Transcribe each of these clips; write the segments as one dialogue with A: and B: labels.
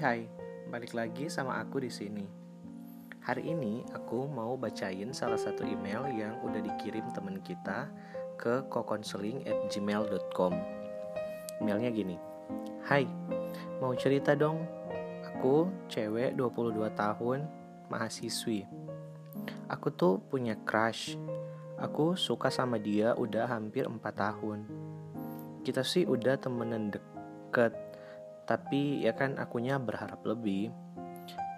A: hai, balik lagi sama aku di sini. Hari ini aku mau bacain salah satu email yang udah dikirim temen kita ke kokonseling@gmail.com. Emailnya gini. Hai, mau cerita dong. Aku cewek 22 tahun, mahasiswi. Aku tuh punya crush. Aku suka sama dia udah hampir 4 tahun. Kita sih udah temenan deket tapi ya kan akunya berharap lebih.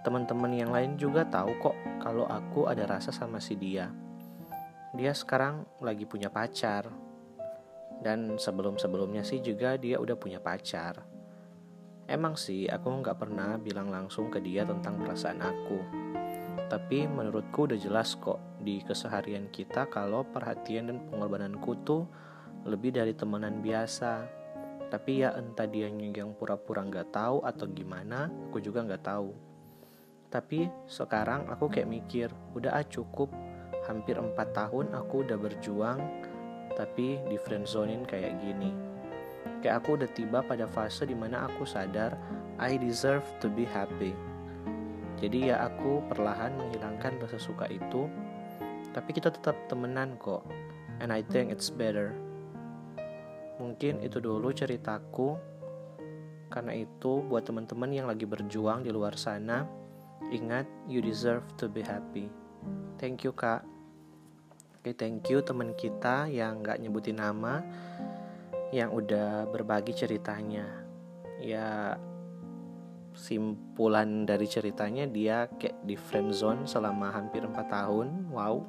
A: Teman-teman yang lain juga tahu kok kalau aku ada rasa sama si dia. Dia sekarang lagi punya pacar. Dan sebelum-sebelumnya sih juga dia udah punya pacar. Emang sih aku nggak pernah bilang langsung ke dia tentang perasaan aku. Tapi menurutku udah jelas kok di keseharian kita kalau perhatian dan pengorbananku tuh lebih dari temenan biasa tapi ya entah dia yang pura-pura nggak tahu atau gimana aku juga nggak tahu. Tapi sekarang aku kayak mikir udah ah cukup. Hampir empat tahun aku udah berjuang tapi di friendzonin kayak gini. Kayak aku udah tiba pada fase di mana aku sadar I deserve to be happy. Jadi ya aku perlahan menghilangkan rasa suka itu tapi kita tetap temenan kok. And I think it's better Mungkin itu dulu ceritaku. Karena itu buat teman-teman yang lagi berjuang di luar sana, ingat you deserve to be happy. Thank you kak. Oke okay, thank you teman kita yang gak nyebutin nama, yang udah berbagi ceritanya. Ya simpulan dari ceritanya dia kayak di friend zone selama hampir 4 tahun. Wow.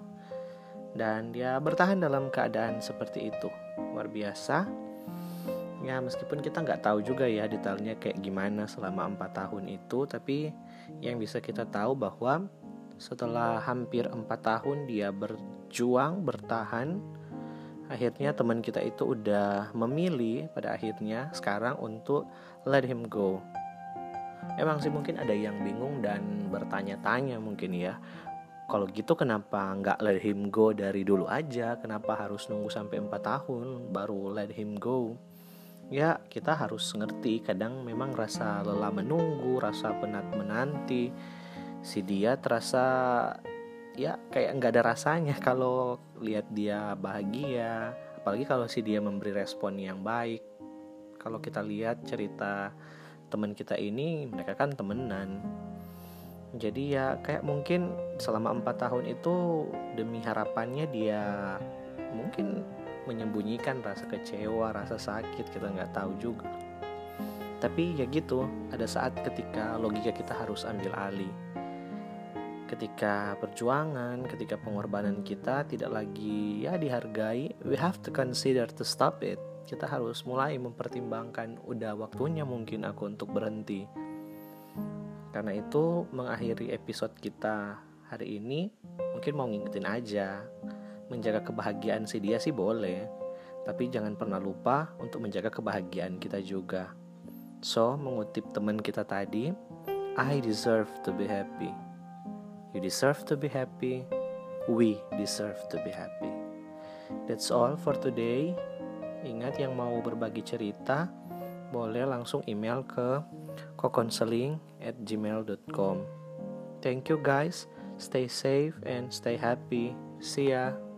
A: Dan dia bertahan dalam keadaan seperti itu. Luar biasa ya meskipun kita nggak tahu juga ya detailnya kayak gimana selama empat tahun itu tapi yang bisa kita tahu bahwa setelah hampir empat tahun dia berjuang bertahan akhirnya teman kita itu udah memilih pada akhirnya sekarang untuk let him go. Emang sih mungkin ada yang bingung dan bertanya-tanya mungkin ya kalau gitu kenapa nggak let him go dari dulu aja? Kenapa harus nunggu sampai empat tahun baru let him go ya kita harus ngerti kadang memang rasa lelah menunggu rasa penat menanti. Si dia terasa ya kayak nggak ada rasanya kalau lihat dia bahagia. Apalagi kalau si dia memberi respon yang baik. Kalau kita lihat cerita teman kita ini mereka kan temenan. Jadi ya kayak mungkin selama empat tahun itu demi harapannya dia mungkin menyembunyikan rasa kecewa, rasa sakit, kita nggak tahu juga. Tapi ya gitu, ada saat ketika logika kita harus ambil alih. Ketika perjuangan, ketika pengorbanan kita tidak lagi ya dihargai, we have to consider to stop it. Kita harus mulai mempertimbangkan udah waktunya mungkin aku untuk berhenti. Karena itu mengakhiri episode kita hari ini mungkin mau ngingetin aja menjaga kebahagiaan si dia sih boleh, tapi jangan pernah lupa untuk menjaga kebahagiaan kita juga. So, mengutip teman kita tadi, I deserve to be happy. You deserve to be happy. We deserve to be happy. That's all for today. Ingat yang mau berbagi cerita, boleh langsung email ke kokonseling at gmail.com. Thank you guys. Stay safe and stay happy. See ya.